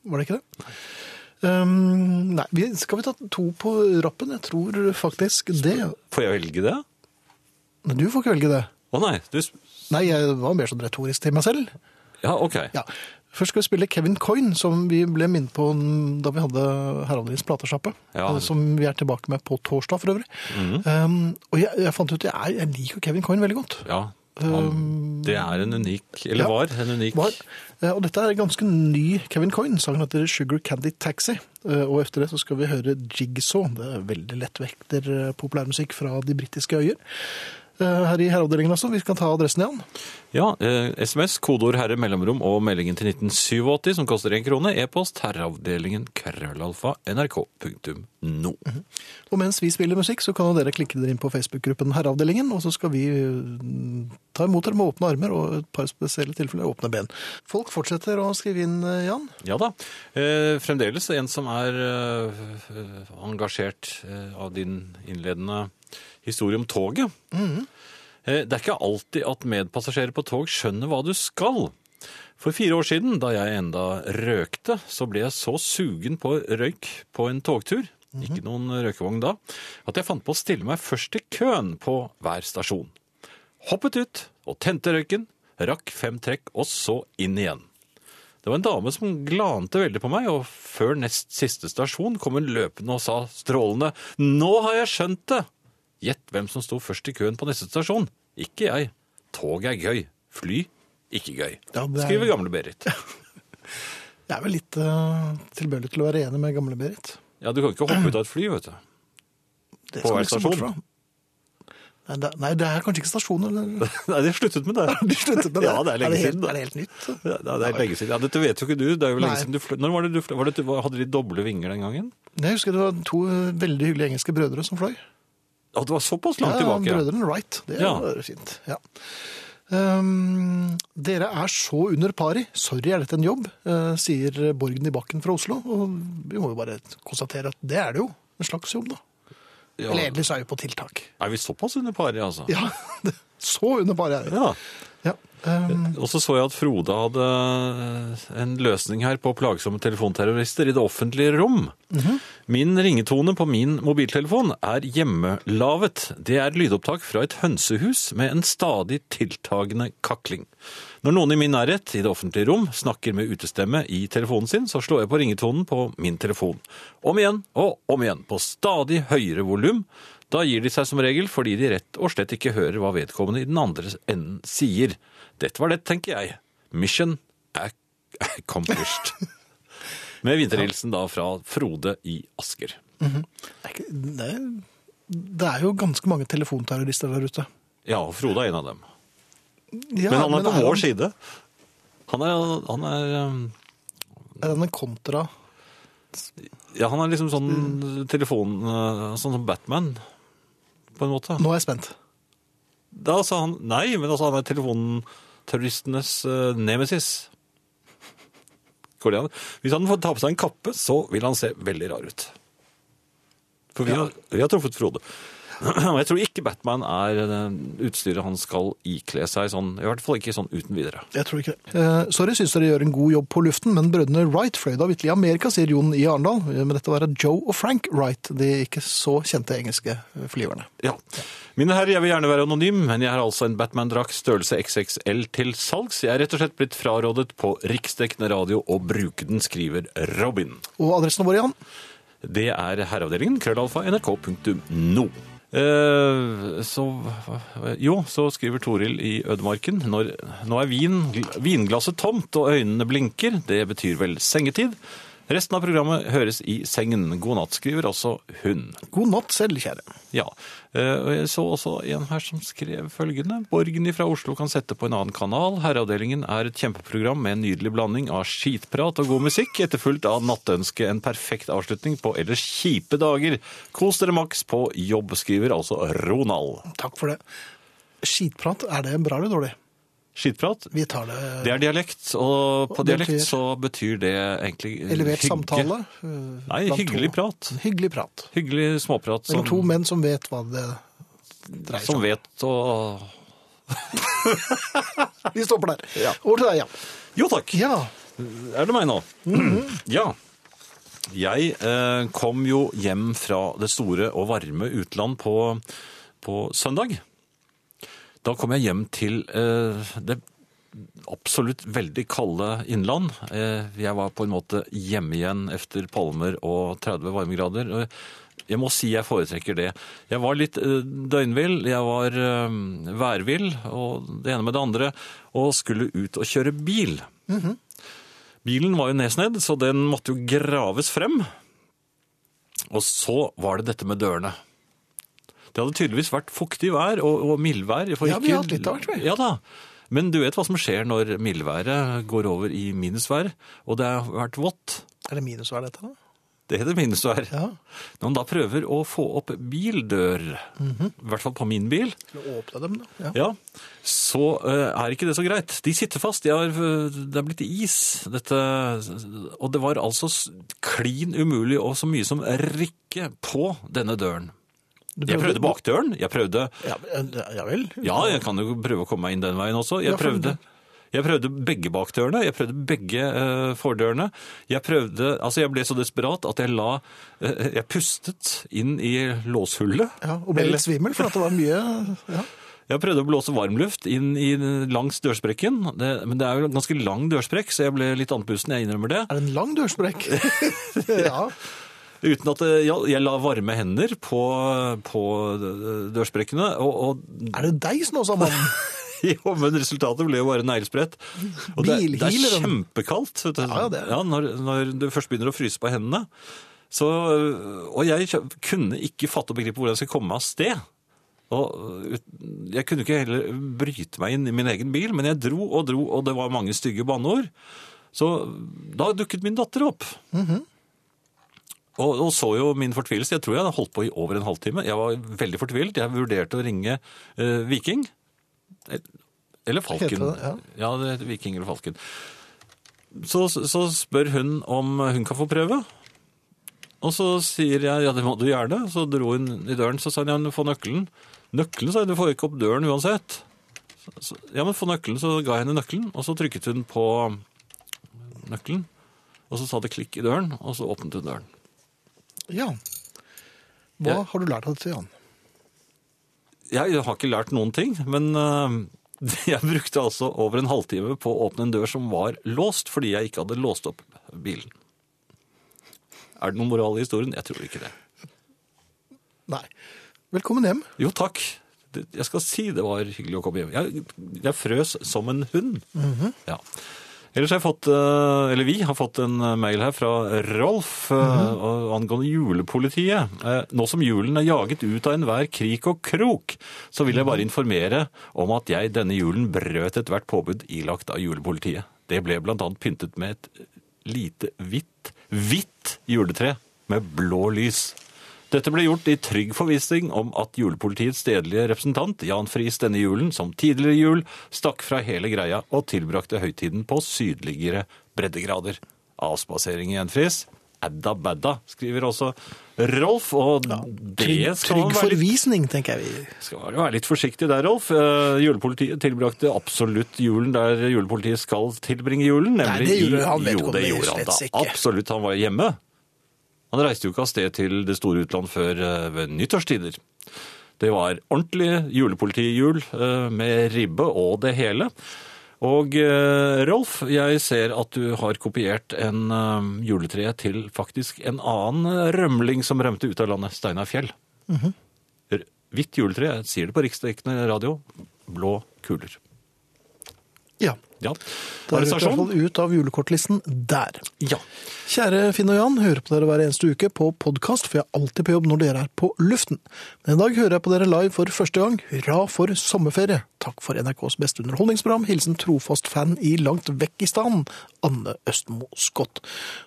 Var det ikke det? Um, nei, vi, skal vi ta to på rappen? Jeg tror faktisk det. Får jeg velge det? Nei, du får ikke velge det. Å nei, du... Nei, jeg var mer sånn retorisk til meg selv. Ja, ok. Ja. Først skal vi spille Kevin Coyne, som vi ble minnet på da vi hadde Herreavdelingens platesjappe. Ja. eh, Som vi er tilbake med på torsdag, for øvrig. um, og jeg, jeg fant ut at jeg, jeg liker Kevin Coyne veldig godt. Ja, han, det er en unik, eller ja. var en unik... Var, eh, og dette er en ganske ny Kevin Coyne. Sangen heter Sugar Candy Taxi. Eh, Og etter det så skal vi høre Jigsaw. Det er veldig lettvekter populærmusikk fra de britiske øyer. Eh, Her i herreavdelingen altså. Vi skal ta adressen igjen. Ja, eh, SMS, kodeord herre mellomrom og meldingen til 1987 som koster én krone. E-post herreavdelingen krøllalfa nrk.no. Og mens vi spiller musikk, så kan dere klikke dere inn på Facebook-gruppen Herreavdelingen, og så skal vi eh, ta imot dere med åpne armer og et par spesielle tilfeller åpne ben. Folk fortsetter å skrive inn, eh, Jan. Ja da. Eh, fremdeles en som er eh, engasjert eh, av din innledende historie om toget. Eh, det er ikke alltid at medpassasjerer på tog skjønner hva du skal. For fire år siden, da jeg enda røkte, så ble jeg så sugen på røyk på en togtur, ikke noen røykevogn da, at jeg fant på å stille meg først i køen på hver stasjon. Hoppet ut og tente røyken, rakk fem trekk og så inn igjen. Det var en dame som glante veldig på meg, og før nest siste stasjon kom hun løpende og sa strålende Nå har jeg skjønt det! Gjett hvem som sto først i køen på neste stasjon. Ikke jeg. Tog er gøy. Fly ikke gøy. Ja, er- Skriver gamle Berit. Jeg er vel litt uh, tilbøyelig til å være enig med gamle Berit. Ja, du kan ikke hoppe ut av et fly, vet du. Det På hver stasjon? Nei det, nei, det er kanskje ikke stasjon, eller? Nei, de sluttet med det. De sluttet med det. Ja, det er lenge helt, siden. Er det helt nytt? Ja, det er lenge siden. Ja, dette vet jo ikke du. Det er jo lenge Nei. siden du fløy. Når var det du fløy? Var det, hadde de doble vinger den gangen? Jeg husker det var to veldig hyggelige engelske brødre som fløy. Ja, det var såpass langt ja, tilbake. Brødrene Wright. Det Ja. var fint. Ja. Um, dere er så under pari. Sorry, er dette en jobb? Uh, sier Borgen i Bakken fra Oslo. Og vi må jo bare konstatere at det er det jo. En slags jobb, da. Ja. Eller egentlig så er vi på tiltak. Er vi såpass under pari, altså? Ja, så under pari er vi. Ja. Ja. Um, Og så så jeg at Frode hadde en løsning her på plagsomme telefonterrorister i det offentlige rom. Min ringetone på min mobiltelefon er hjemmelavet. Det er lydopptak fra et hønsehus med en stadig tiltagende kakling. Når noen i min nærhet i det offentlige rom snakker med utestemme i telefonen sin, så slår jeg på ringetonen på min telefon. Om igjen og om igjen, på stadig høyere volum. Da gir de seg som regel fordi de rett og slett ikke hører hva vedkommende i den andre enden sier. Dette var det, tenker jeg. Mission accomplished. Med vinterhilsen da fra Frode i Asker. det, er ikke- det, er- det er jo ganske mange telefonterrorister der ute. Ja, Frode er en av dem. Ja, Men han er på er vår han- side. Han er, han er um, Er han en kontra Ja, han er liksom sånn telefon... uh, Sånn som Batman, på en måte. Nå er jeg spent. Da sa han nei, men altså han er telefonterroristenes nemesis. Går det an? Hvis han får ta på seg en kappe, så vil han se veldig rar ut. For vi, har, vi har truffet Frode. Og jeg tror ikke Batman er det utstyret han skal ikle seg sånn, i hvert fall ikke sånn uten videre. Jeg tror ikke det. Eh, sorry, syns dere gjør en god jobb på luften, men brødrene Wright fløy da vitterlig i Amerika, sier Jon i Arendal. Med Men dette var Joe og Frank Wright, de ikke så kjente engelske flyverne. Ja. Mine herrer, jeg vil gjerne være anonym, men jeg har altså en Batman-drakt størrelse XXL til salgs. Jeg er rett og slett blitt frarådet på riksdekkende radio å bruke den, skriver Robin. Og adressen vår, Jan? Det er herreavdelingen, krøllalfa, nrk.no. Eh, så Jo, så skriver Toril i Ødemarken. Når, nå er vin, vinglasset tomt og øynene blinker. Det betyr vel sengetid. Resten av programmet høres i sengen. God natt, skriver også hun. God natt selv, kjære. Ja, eh, og jeg så også en her som skrev følgende. Borgen fra Oslo kan sette på en annen kanal. Herreavdelingen er et kjempeprogram med en nydelig blanding av skitprat og god musikk, etterfulgt av nattønske. En perfekt avslutning på ellers kjipe dager. Kos dere maks på jobb, skriver altså Ronald. Takk for det. Skitprat, er det bra eller dårlig? Skitprat? Vi tar det Det er dialekt, og på dialekt betyr- så betyr det egentlig elevert hygge. samtale. eh, Nei, hyggelig to. prat. Hyggelig prat. Hyggelig småprat Mellom to menn som vet hva det dreier seg om. som vet å Vi stopper der. Ja. Over til deg, ja. Jo takk! Ja. Er det meg nå? Ja. Jeg eh, kom jo hjem fra det store og varme utland på, på søndag. Da kom jeg hjem til eh, det absolutt veldig kalde innland. Eh, jeg var på en måte hjemme igjen efter palmer og 30 varmegrader. Jeg må si jeg foretrekker det. Jeg var litt eh, døgnvill, jeg var værvill, og det ene med det andre, og skulle ut og kjøre bil. Bilen var jo nedsnedd, så den måtte jo graves frem. Og så var det dette med dørene. Det hadde tydeligvis vært fuktig vær og, og mildvær. for Ja, vi har hatt litt av hvert, vi. Ja da. Men du vet hva som skjer når mildværet går over i minusvær, og det har vært vått. Er det minusvær, dette? da? Det heter minusvær. Ja. Når man da prøver å få opp bildør, Mhm. i hvert fall på min bil, åpne dem, da? Ja. ja, så uh, er ikke det så greit. De sitter fast. De har, det er blitt is. Dette, og det var altså klin umulig og så mye som rikke på denne døren. Du Jeg prøvde bakdøren. Jeg prøvde Ja, ja vel. Ja, jeg kan jo prøve å komme meg inn den veien også. Jeg prøvde, jeg prøvde begge bakdørene, jeg prøvde begge uh, fordørene. Jeg prøvde, altså jeg ble så desperat at jeg la, uh, jeg pustet inn i låshullet. Ja, og ble litt svimmel, for at det var mye ja. Jeg prøvde å blåse varmluft inn i langs dørsprekken, det, men det er jo en ganske lang dørsprekk, så jeg ble litt andpusten, jeg innrømmer det. Er det en lang dørsprekk? ja. Uten at eh, jeg, jeg la varme hender på, på dørsprekkene, og, og Er det deg, Snåsamannen? Jo, men resultatet ble jo bare neglesprett. Og det, det er kjempekaldt vet du. Ja, det er Ja, når, når du først begynner å fryse på hendene. Så, og jeg kunne ikke fatte og begripe hvordan jeg skulle komme av sted. Og jeg kunne ikke heller bryte meg inn i min egen bil, men jeg dro og dro, og det var mange stygge banneord. Så da dukket min datter opp. Mhm. Og, og så jo min fortvilelse. Jeg tror jeg hadde holdt på i over en halvtime. Jeg var veldig fortvilt. Jeg vurderte å ringe eh, Viking. Eller Falken. Det, ja. ja, Viking eller Falken. Så, så spør hun om hun kan få prøve. Og så sier jeg ja, det må du gjerne. Så dro hun i døren, så sa hun ja, men få nøkkelen. Nøkkelen, sa jeg, du får ikke opp døren uansett. Så, så, ja, men få nøkkelen, så ga jeg henne nøkkelen, og så trykket hun på nøkkelen. Og så sa det klikk i døren, og så åpnet hun døren. Ja. Hva Ja. har du lært av dette, Jan? Jeg har ikke lært noen ting, men øh, jeg brukte altså over en halvtime på å åpne en dør som var låst, fordi jeg ikke hadde låst opp bilen. Er det noen moral i historien? Jeg tror ikke det. Nei. Velkommen hjem. Jo, takk. Det- Jeg skal si det var hyggelig å komme hjem. Jeg, jeg frøs som en hund. Ja. Ellers har jeg fått, øh, eller vi har fått en øh, mail her fra Rolf øh, angående julepolitiet. Eh, Nå som julen er jaget ut av enhver krik og krok, så vil jeg bare informere om at jeg denne julen brøt ethvert påbud ilagt av julepolitiet. Det ble annet pyntet med et lite hvitt, hvitt juletre med blå lys. Dette ble gjort i trygg forvissning om at julepolitiets stedlige representant, Jan Friis denne julen, som tidligere jul, stakk fra hele greia og tilbrakte høytiden på sydligere breddegrader. Avspasering igjen, Friis. Adda badda, skriver også Rolf, og det Trygg, skal trygg være litt, forvisning, tenker jeg vi. skal være litt forsiktig der, Rolf. Uh, Julepolitiet tilbrakte absolutt julen der julepolitiet skal tilbringe julen, nemlig det gjorde i han, Jo, det gjorde han da. Absolutt, han var hjemme. Han reiste jo ikke av sted til det store utland før eh, ved nyttårstider. Det var ordentlig julepolitijul eh, med ribbe og det hele. Og eh, Rolf, jeg ser at du har kopiert en juletre til faktisk en annen rømling som rømte ut av landet, Steinar Fjell. R- Hvitt juletre, jeg sier det på riksdekkende radio. Blå kuler. Ja. Ja. Da er det i hvert fall ut av julekortlisten der. Ja. Kjære Finn og Jan, hører på dere hver eneste uke på podkast, for jeg er alltid på jobb når dere er på luften. Men i dag hører jeg på dere live for første gang. Hurra for sommerferie! Takk for NRKs beste underholdningsprogram. Hilsen trofast fan i langt vekk i stand, Anne Østmo Scott.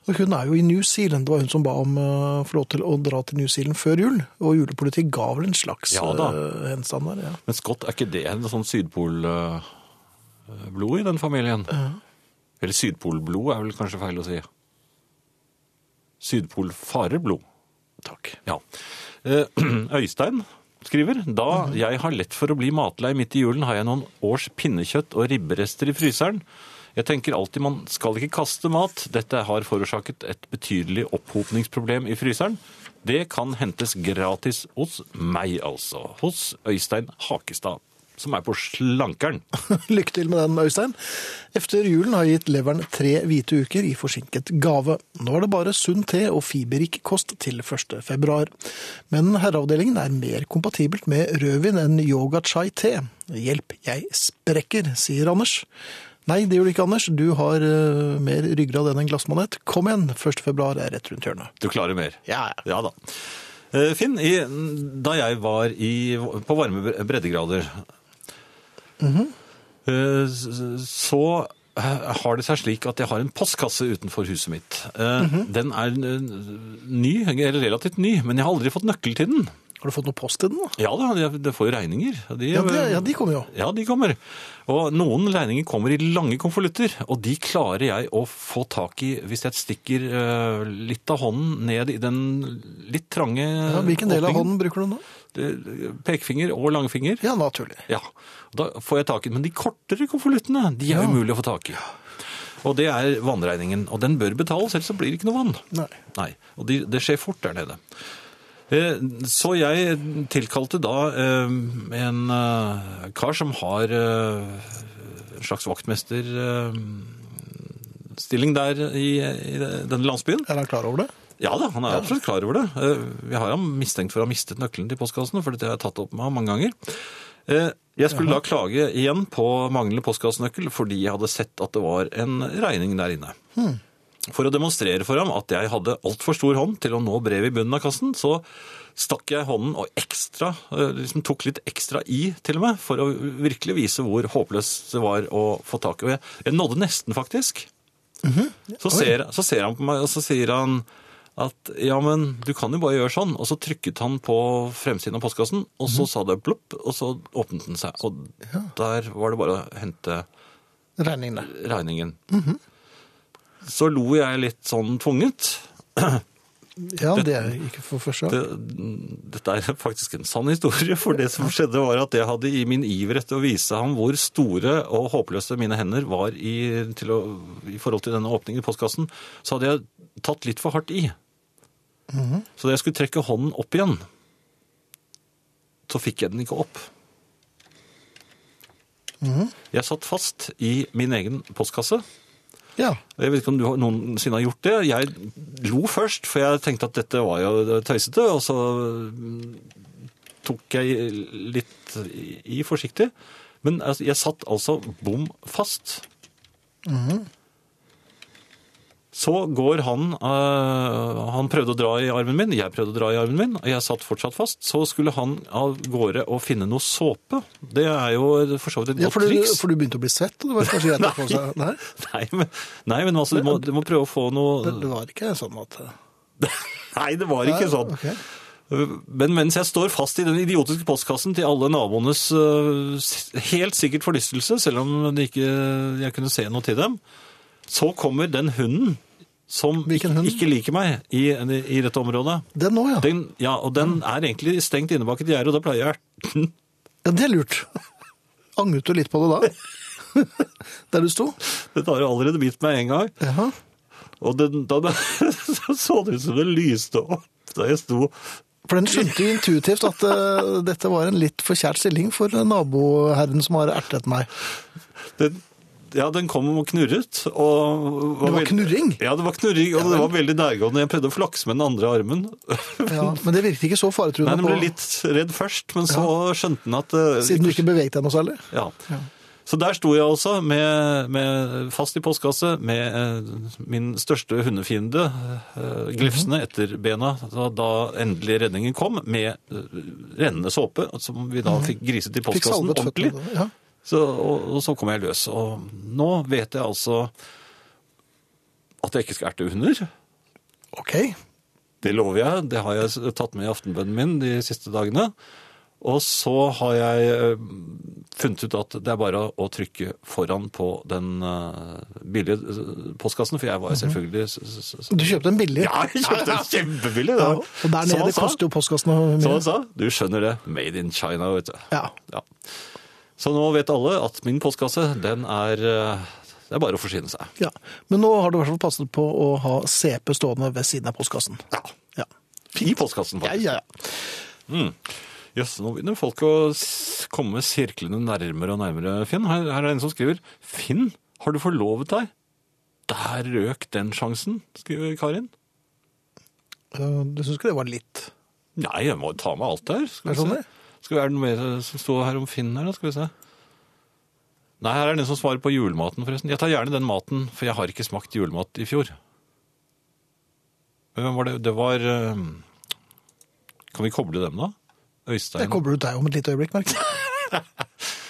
Og hun er jo i New Zealand. Det var hun som ba om å få lov til å dra til New Zealand før jul. Og julepolitikk ga vel en slags Ja eh, henstand der. Ja. Men Scott, er ikke det en sånn sydpolblod i den familien? Eller sydpolblod er vel kanskje feil å si. Sydpolfarerblod. Takk. Ja. Eh, Øystein skriver Da jeg har lett for å bli matlei midt i julen, har jeg noen års pinnekjøtt og ribberester i fryseren. Jeg tenker alltid man skal ikke kaste mat. Dette har forårsaket et betydelig opphopningsproblem i fryseren. Det kan hentes gratis hos meg, altså. Hos Øystein Hakestad, som er på slankeren. Lykke til med den, Øystein. Efter julen har jeg gitt leveren tre hvite uker i forsinket gave. Nå er det bare sunn te og fiberrik kost til 1. februar. Men herreavdelingen er mer kompatibelt med rødvin enn yoga chai te. Hjelp, jeg sprekker, sier Anders. Nei, det gjør du ikke, Anders. Du har uh, mer ryggrad enn en glassmanet. Kom igjen, 1. februar er rett rundt hjørnet. Du klarer mer. Ja, ja. Ja da. Eh, Finn, i, da jeg var i, på varme breddegrader, eh, så eh, har det seg slik at jeg har en postkasse utenfor huset mitt. Eh, Den er ny, eller relativt ny, men jeg har aldri fått nøkkel til den. Har du fått noe post til den? da? Ja da, det får jo regninger. De, Ja, det, ja, de kommer jo. Ja, de kommer. Og noen regninger kommer i lange konvolutter, og de klarer jeg å få tak i hvis jeg stikker litt av hånden ned i den litt trange Ja, hvilken del av hånden bruker du nå? Pekefinger og langfinger. Ja, naturlig. Ja, da får jeg tak i den. Men de kortere konvoluttene, de er Ja. umulig å få tak i. Og det er vannregningen, og den bør betales, ellers så blir det ikke noe vann. Nei. Nei, og de, det skjer fort der nede. Eh, Så jeg tilkalte da eh, en eh, kar som har eh, en slags vaktmesterstilling der i, i denne landsbyen. Er han klar over det? Ja da, han er absolutt klar over det. Eh, Vi har ham mistenkt for å ha mistet nøkkelen til postkassen, for dette har jeg tatt opp med ham mange ganger. Eh, Jeg skulle da klage igjen på manglende postkassenøkkel fordi jeg hadde sett at det var en regning der inne. For å demonstrere for ham at jeg hadde altfor stor hånd til å nå brevet i bunnen av kassen, så stakk jeg hånden og ekstra, eh, liksom tok litt ekstra i til og med, for å virkelig vise hvor håpløst det var å få tak i. Og jeg, jeg nådde nesten faktisk. Så ser, så ser han på meg, og så sier han at ja, men du kan jo bare gjøre sånn. Og så trykket han på fremsiden av postkassen, og så sa det plopp, og så åpnet den seg. Og der var det bare å hente Regningene. regningen. Så lo jeg litt sånn tvunget. Ja, det er ikke for første gang. Det, dette er faktisk en sann historie, for det som skjedde var at jeg hadde i min iver etter å vise ham hvor store og håpløse mine hender var i, til å, i forhold til denne åpningen i postkassen, så hadde jeg tatt litt for hardt i. Så da jeg skulle trekke hånden opp igjen, så fikk jeg den ikke opp. Jeg satt fast i min egen postkasse. Ja. Jeg vet ikke om du noensinne har gjort det. Jeg lo først, for jeg tenkte at dette var jo tøysete, og så mm, tok jeg litt i forsiktig. Men altså, jeg satt altså bom fast. Så går han øh, Han prøvde å dra i armen min, jeg prøvde å dra i armen min, og jeg satt fortsatt fast. Så skulle han av gårde og finne noe såpe. Det er jo for så vidt et ja godt for, du, triks. for du begynte å bli svett, og det var kanskje greit å få seg Nei, Nei, men, nei, men altså, du må, du må prøve å få noe det, det var ikke sånn at Nei, det var ikke sånn. Okay. Men mens jeg står fast i den idiotiske postkassen til alle naboenes øh, helt sikkert forlystelse, selv om ikke, jeg kunne se noe til dem, så kommer den hunden som ikke, ikke liker meg i, i dette området. Den nå, ja. Den, ja, og den er egentlig stengt inne bak et gjerde, og da pleier jeg ja. Det er lurt. Angret du litt på det da? Der du sto? Dette har jo allerede bitt meg en gang. Ja. Og den, da, så det ut som det lyste opp da jeg sto For den skjønte jo intuitivt at uh, dette var en litt for kjært stilling for naboherren som har ertet meg. den, ja, den kom og knurret. Og Det var knurring? Ja, det var knurring, og det var veldig nærgående. Jeg prøvde å flakse med den andre armen. Ja, men det virket ikke så Nei, den ble litt redd først, men så skjønte den at eh, siden du ikke beveget deg noe særlig. Ja. Så der sto jeg altså med, med fast i postkasse med eh, min største hundefiende, eh, glefsene etter bena, da, da endelig redningen kom, med eh, rennende såpe, som vi da fikk griset i postkassen ordentlig. føttene. Ja. Så, og, og så kom jeg løs. Og nå vet jeg altså at jeg ikke skal erte hunder. Ok. Det lover jeg. Det har jeg tatt med i aftenbønnen min de siste dagene. Og så har jeg eh, funnet ut at det er bare å trykke foran på den eh, billige eh, postkassen, for jeg var selvfølgelig s- s- s- Du kjøpte en billig. Ja, jeg kjøpte en kjempebillig! Ja, og der nede koster jo postkassene Som mye. han sa. Du skjønner det. Made in China, vet du. Ja. Ja. Så nå vet alle at min postkasse, den er eh, Det er bare å forsyne seg. ja. Men nå har du i hvert fall passet på å ha CP stående ved siden av postkassen. Ja. Ja. I postkassen, Ja, faktisk. ja, ja. Jøss, nå begynner folk å komme sirklene nærmere og nærmere, Finn. Her, her er en som skriver Finn, har du forlovet deg? Der røk den sjansen, skriver Karin. Uh, Du syns ikke det var litt Nei, jeg må ta med alt der. Skal Er det sånn se. Skal er det noe mer som står her om Finn her, da? Skal vi se. Nei, her er den som svarer på julematen, forresten. Jeg tar gjerne den maten, for jeg har ikke smakt julemat i fjor. Hvem var det? Det var eh, Kan vi koble dem, da? Øystein Det kobler du deg om et lite øyeblikk, merker jeg.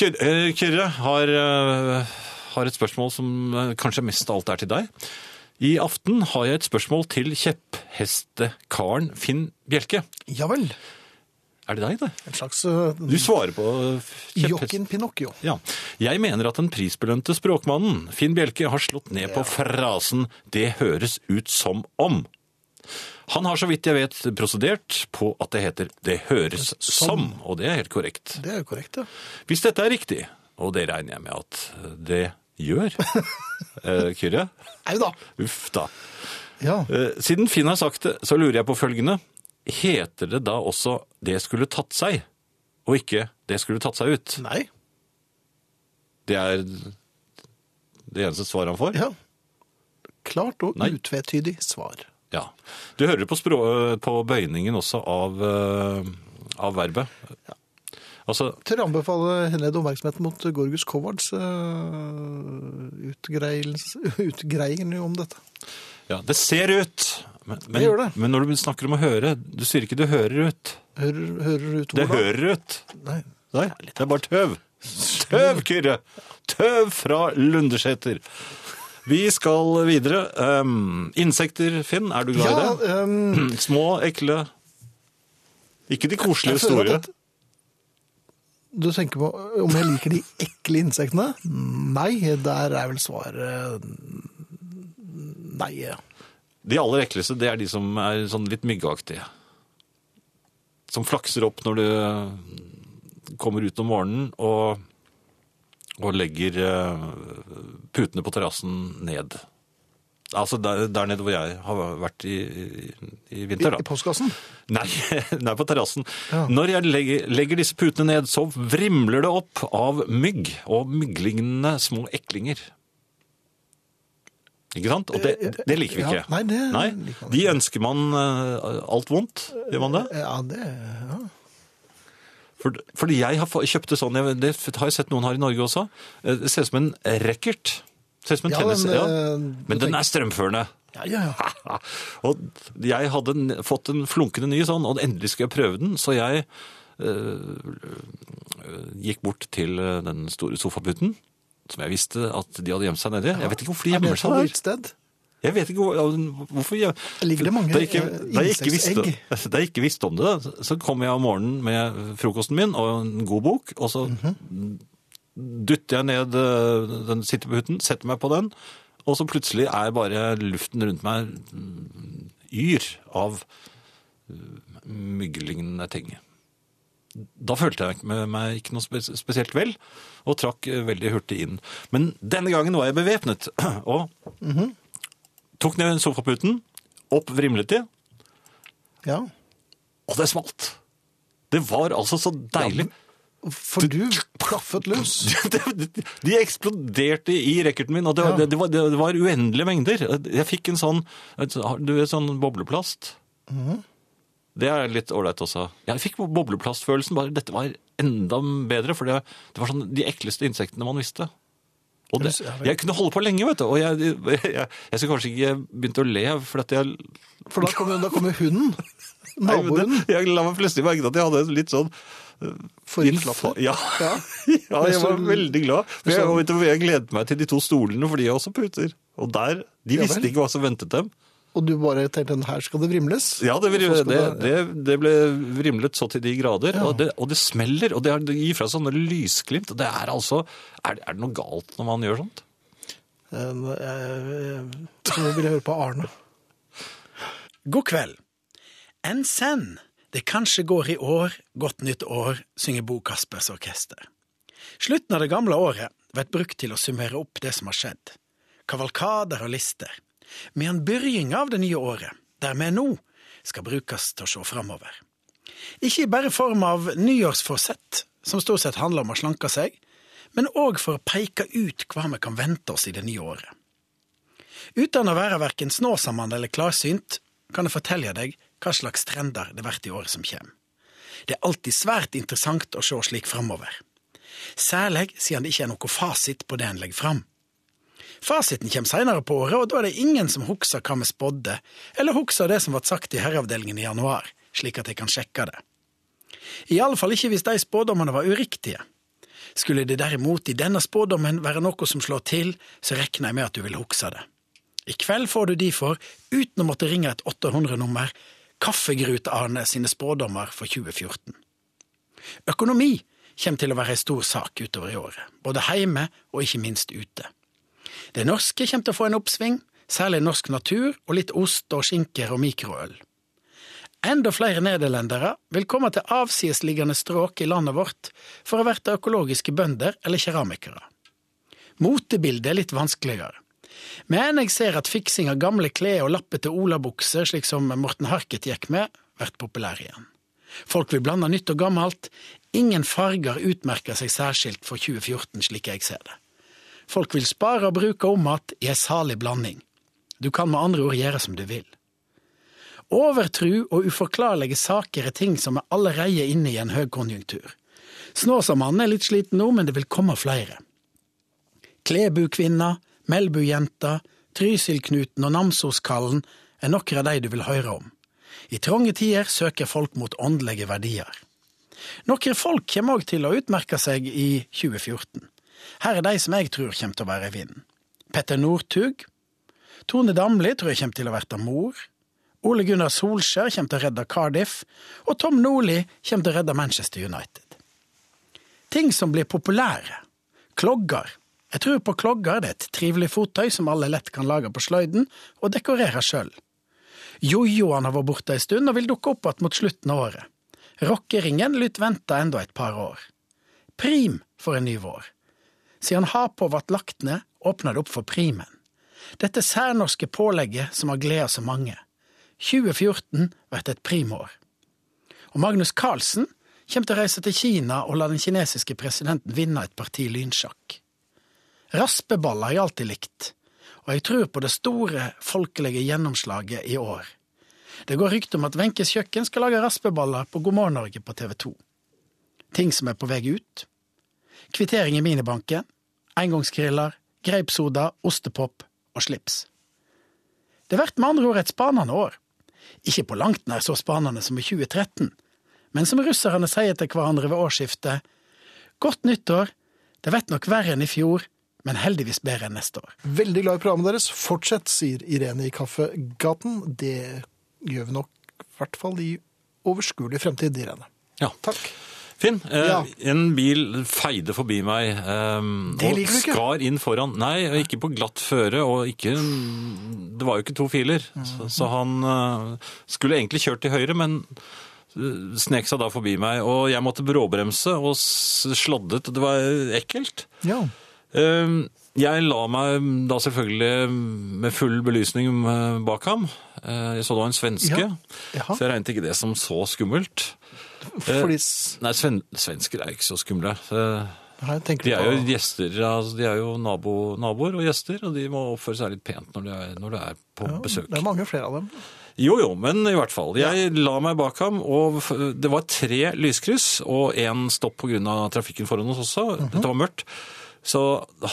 Kyrre, eh, har, eh, har et spørsmål som eh, kanskje mest av alt er til deg. I aften har jeg et spørsmål til kjepphestekaren Finn Bjelke. Ja vel. Er det deg, det? En slags uh, Du svarer på eh, kjepphest... Jokken Pinocchio. Ja. Jeg mener at den prisbelønte språkmannen Finn Bjelke har slått ned på frasen 'det høres ut som om'. Han har så vidt jeg vet prosedert på at det heter 'det høres som', og det er helt korrekt. Det er jo korrekt, ja. Hvis dette er riktig, og det regner jeg med at det gjør, eh, Kyrre, Au da. uff da. Ja. Eh, Siden Finn har sagt det, så lurer jeg på følgende. Heter det da også 'det skulle tatt seg', og ikke 'det skulle tatt seg ut'? Nei. Det er det eneste svaret han får? Ja. Klart og Nei. utvetydig svar. Ja. Du hører på, språ, på bøyningen også av, eh, av verbet. Altså, Tør anbefale henlede oppmerksomheten mot Gorgus Kovards uh, utgreiing om dette. ja, det ser ut. Men, men, gjør det. men når du snakker om å høre, du sier ikke 'det hører ut'. Hører, hører ut Det da? hører ut. Nei. Nei, det er bare tøv. Tøv, Kyrre! Tøv fra Lundeseter. Vi skal videre. Um, insekter, Finn, er du glad Ja, i det? um, Små, ekle Ikke de koselige jeg store. at Du tenker på om jeg liker de ekle insektene? Nei, der er vel svaret nei. De aller ekleste, det er de som er sånn litt myggaktige. Som flakser opp når du kommer ut om morgenen og, og legger eh, putene på terrassen ned. Altså der, der nede hvor jeg har vært i, i, i vinter. vinter, I da. postkassen? Nei, nei på terrassen. Ja. Når jeg legger, legger disse putene ned, så vrimler det opp av mygg og mygglignende små eklinger. Ikke sant? Og det, det liker vi Ja, ikke. nei, det liker man De ønsker man eh, alt vondt, gjør man det? Ja, det ja. For, fordi jeg har kjøpt det sånn, jeg, det har jeg sett noen har i Norge også, Eh, det ser ut som en racket. Ser ut som en Ja, tennis, men, ja. eh, Men den er strømførende. Ja, ja, ja. og jeg hadde n- fått en flunkende ny sånn, og endelig skulle jeg prøve den, så jeg øh, gikk bort til den store sofaputen, som jeg visste at de hadde gjemt seg nedi. Jeg vet ikke hvorfor de Er gjemmer seg der. Sted. Jeg vet ikke hvor, hvorfor jeg, Ligger det mange, da jeg ikke, eh, da jeg ikke visste, insektsegg? da jeg ikke visste om det, så kom jeg om morgenen med frokosten min og en god bok, og så Mhm. dytter jeg ned øh, den sitteputen, setter meg på den, og så plutselig er bare luften rundt meg mm, yr av myggelignende ting. ting. Da følte jeg meg- ikke noe spesielt vel, og trakk øh, veldig hurtig inn. Men denne gangen var jeg bevæpnet, og tok ned sofaputen, opp vrimlet de, Ja. og det smalt. Det var altså så deilig. For du plaffet løs. de, de eksploderte i racketen min, og det var, Ja. det, var, det var uendelige mengder. Jeg fikk en sånn, du vet, sånn bobleplast. Mhm. Det er litt ålreit også. Jeg fikk bobleplastfølelsen, bare dette var enda bedre, for det, det var sånn de ekleste insektene man visste. Og det, jeg kunne holde på lenge, vet du, og jeg, jeg, jeg skulle kanskje ikke begynt å le, for at jeg... For da kommer, da kommer hunden. Det- Jeg la meg plutselig merke at jeg hadde litt sånn Forrykt. Ja. Ja. ja, jeg var veldig glad. Jeg, jeg gledet meg til de to stolene, for de er også puter. Og der, de visste ikke hva som ventet dem. Og du bare tenkte her skal det vrimles? Ja, det, vrimles, det, det, det ble vrimlet så til de grader, Ja. og, det, og det smeller, og det, er- det gir fra sånne lysglimt. Det er altså, er, er det noe galt når man gjør sånt? Nå eh, Så vil jeg høre på Arne. God kveld. Enn send. det kanskje går i år, godt nytt år, synger Bo Kaspers Orkester. Slutten av det gamle året blir brukt til å summere opp det som har skjedd. Kavalkader og lister. Medan byrjinga av det nye året, der vi nå, skal brukes til å se framover. Ikke bare i form av nyårsforsett, som stort sett handler om å slanke seg, men òg for å peke ut hva vi kan vente oss i det nye året. Uten å være verken snåsamann eller klarsynt, kan jeg fortelle deg hva slags trender det blir i året som kommer. Det er alltid svært interessant å se slik framover. Særlig siden det ikke er noe fasit på det en legger fram. Fasiten kommer seinere på året, og da er det ingen som husker hva vi spådde, eller husker det som ble sagt i herreavdelingen i januar, slik at jeg kan sjekke det. I alle fall ikke hvis de spådommene var uriktige. Skulle det derimot i denne spådommen være noe som slår til, så regner jeg med at du vil huske det. I kveld får du derfor, uten å måtte ringe et 800-nummer, Kaffegrut-Arne sine spådommer for 2014. Økonomi kommer til å være ei stor sak utover i året, både heime og ikke minst ute. Det norske kommer til å få en oppsving, særlig norsk natur og litt ost og skinker og mikroøl. Enda flere nederlendere vil komme til avsidesliggende strøk i landet vårt for å verte økologiske bønder eller keramikere. Motebildet er litt vanskeligere. Men jeg ser at fiksing av gamle klær og lappete olabukser, slik som Morten Harket gikk med, blir populær igjen. Folk vil blande nytt og gammelt. Ingen farger utmerker seg særskilt for 2014, slik jeg ser det. Folk vil spare og bruke om att i ei salig blanding. Du kan med andre ord gjøre som du vil. Overtru og uforklarlige saker er ting som er allerede inne i en høgkonjunktur. Snåsamannen er litt sliten nå, men det vil komme flere. Klebukvinna, Melbujenta, Trysilknuten og Namsoskallen er noen av de du vil høre om. I trange tider søker folk mot åndelige verdier. Noen folk kommer òg til å utmerke seg i 2014. Her er de som jeg tror kommer til å være i vinden. Petter Northug. Tone Damli tror jeg kommer til å verte mor. Ole Gunnar Solskjær kommer til å redde Cardiff, og Tom Nordli kommer til å redde Manchester United. Ting som blir populære. Klogger. Jeg tror på klogger, det er et trivelig fottøy som alle lett kan lage på sløyden og dekorere sjøl. Jojoen har vært borte ei stund og vil dukke opp igjen mot slutten av året. Rockeringen lyt vente enda et par år. Prim for en ny vår. Siden Hapå ble lagt ned, åpna det opp for primen. Dette særnorske pålegget som har gleda så mange. 2014 blir et primår. Og Magnus Carlsen kommer til å reise til Kina og la den kinesiske presidenten vinne et parti lynsjakk. Raspeballer jeg alltid likt, og jeg tror på det store folkelige gjennomslaget i år. Det går rykter om at Wenches kjøkken skal lage raspeballer på God morgen Norge på TV 2. Ting som er på vei ut. Kvittering i minibanken, engangsgriller, greipsoda, ostepop og slips. Det blir med andre ord et spanende år. Ikke på langt nær så spanende som i 2013, men som russerne sier til hverandre ved årsskiftet, godt nyttår, det blir nok verre enn i fjor, men heldigvis bedre enn neste år. Veldig glad i programmet deres. Fortsett, sier Irene i Kaffegaten. Det gjør vi nok i hvert fall i overskuelig fremtid, Irene. Ja. Takk. Finn, eh, Ja. en bil feide forbi meg eh, Det og liker du ikke. skar inn foran. Nei, og ikke på glatt føre, og ikke Det var jo ikke to filer. Så, så han eh, skulle egentlig kjørt til høyre, men eh, snek seg da forbi meg. Og jeg måtte bråbremse og s- slåddet. Det var ekkelt. Ja. Eh, Jeg la meg da selvfølgelig med full belysning eh, bak ham. Eh, Jeg så da en svenske, Ja. Jaha. så jeg regnet ikke det som så skummelt. Fordi Nei, sven svensker er ikke så skumle. Eh, De er jo gjester, altså de er jo nabo, naboer og gjester, og de må oppføre seg litt pent når de er, når de er på Ja, besøk. Det er mange flere av dem. Jo, jo, men i hvert fall. Jeg la meg bak ham, og det var tre lyskryss og én stopp av trafikken foran oss også. Dette var mørkt. Så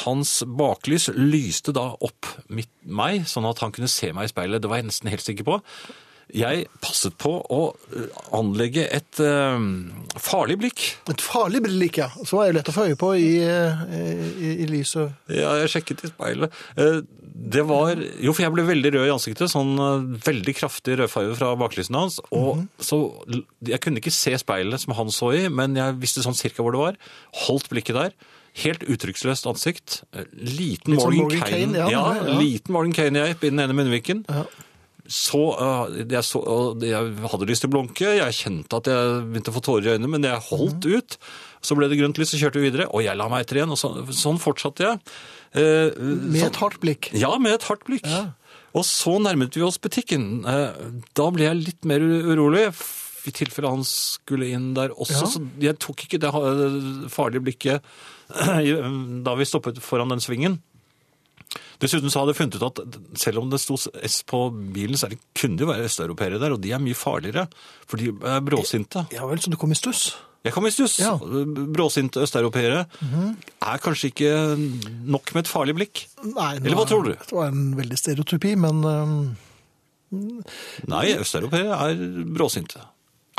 hans baklys lyste da opp mitt, meg, sånn at han kunne se meg i speilet. Det var jeg nesten helt sikker på. Jeg passet på å eh, anlegge et eh, farlig blikk. Et farlig blikk, ja. Så er det lett å få øye på i, eh, i, i lyset. Ja, jeg sjekket i speilet. Eh, Det var Jo, for jeg ble veldig rød i ansiktet. Sånn eh, veldig kraftig rødfarge fra baklysene hans. Og så Jeg kunne ikke se speilet som han så i, men jeg visste sånn cirka hvor det var. Holdt blikket der. Helt uttrykksløst ansikt. Liten sånn Morgan Morgan Kane. Kane, ja, ja, ja. liten Morgan Kane-geip i den ene munnviken. Ja. Så, eh, jeg så Jeg hadde lyst til å blunke. Jeg kjente at jeg begynte å få tårer i øynene, men jeg holdt Mhm. ut. Så ble det grønt lys, så kjørte vi videre, og jeg la meg etter igjen. Og så, sånn fortsatte jeg. Eh, Med et hardt blikk. ja, med et hardt blikk. Ja. Og så nærmet vi oss butikken. Eh, Da ble jeg litt mer urolig, i tilfelle han skulle inn der også. Ja. Så jeg tok ikke det farlige blikket da vi stoppet foran den svingen. Dessuten så hadde jeg funnet ut at selv om det sto S på bilen, så det, kunne det jo være østeuropeere der, og de er mye farligere, for de er bråsinte. Ja vel, så du kom i stuss? Jeg kom i stuss. Ja. Bråsinte østeuropeere er kanskje ikke nok med et farlig blikk. Nei, Eller hva tror du? Det var en veldig stereotypi, men um... Nei, østeuropeere er bråsinte.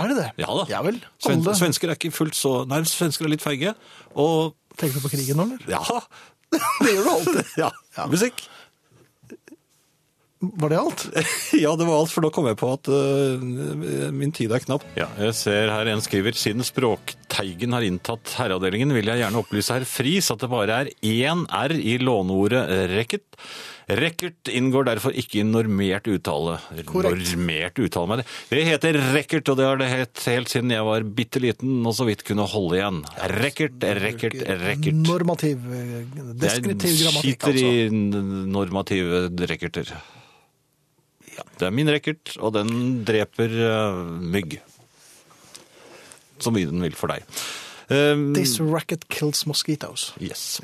er det det? Ja da. Ja vel. Sven, svensker er ikke fullt så Nei, svensker er litt feige. Og tenker du på krigen nå, eller? ja, Det gjør du alltid. ja. Ja. Musikk. Var det alt? Ja, det var alt, for da kom jeg på at uh, min tid er knapp. Ja, jeg ser her en skriver, siden Språkteigen har inntatt herreavdelingen, vil jeg gjerne opplyse herr Friis at det bare er én R i låneordet racket. Rekkert inngår derfor ikke i normert uttale. Korrekt. Normert uttale meg det. Det heter rekkert, og det har det hett helt siden jeg var bitte liten og så vidt kunne holde igjen. Rekkert, rekkert, rekkert. Normativ, deskriptiv grammatikk, altså. Jeg skiter i altså. normative rekkerter. Det er min rekkert, og den dreper eh, mygg. Så mye den vil for deg. Um, This racket kills mosquitoes. Yes.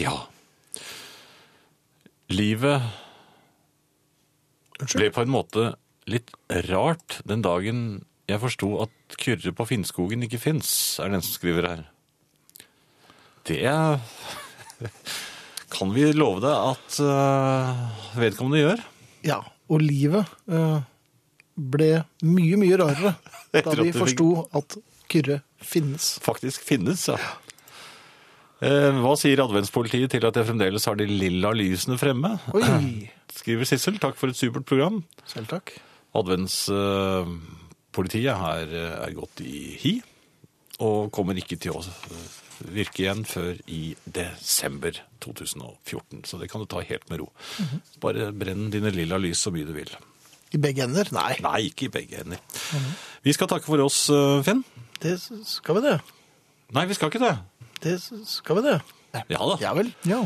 Ja. Livet ble på en måte litt rart den dagen jeg forsto at Kyrre på Finnskogen ikke fins, er den som skriver her. Det kan vi love deg at uh, vedkommende gjør. Ja, og livet uh, ble mye, mye rarere da vi forsto at Kyrre finnes. Faktisk finnes, ja. Eh, Hva sier adventspolitiet til at jeg fremdeles har de lilla lysene fremme? Oi, Skriver Sissel. Takk for et supert program. selv takk. Adventspolitiet her er gått i hi, og kommer ikke til å eh, virke igjen før i desember 2014. Så det kan du ta helt med ro. Bare brenn dine lilla lys så mye du vil. I begge ender? Nei, Nei, ikke i begge ender. Vi skal takke for oss, eh, Finn. Det skal vi det. Nei, vi skal ikke det. Det skal vi det. Ja da. Ja vel. Ja.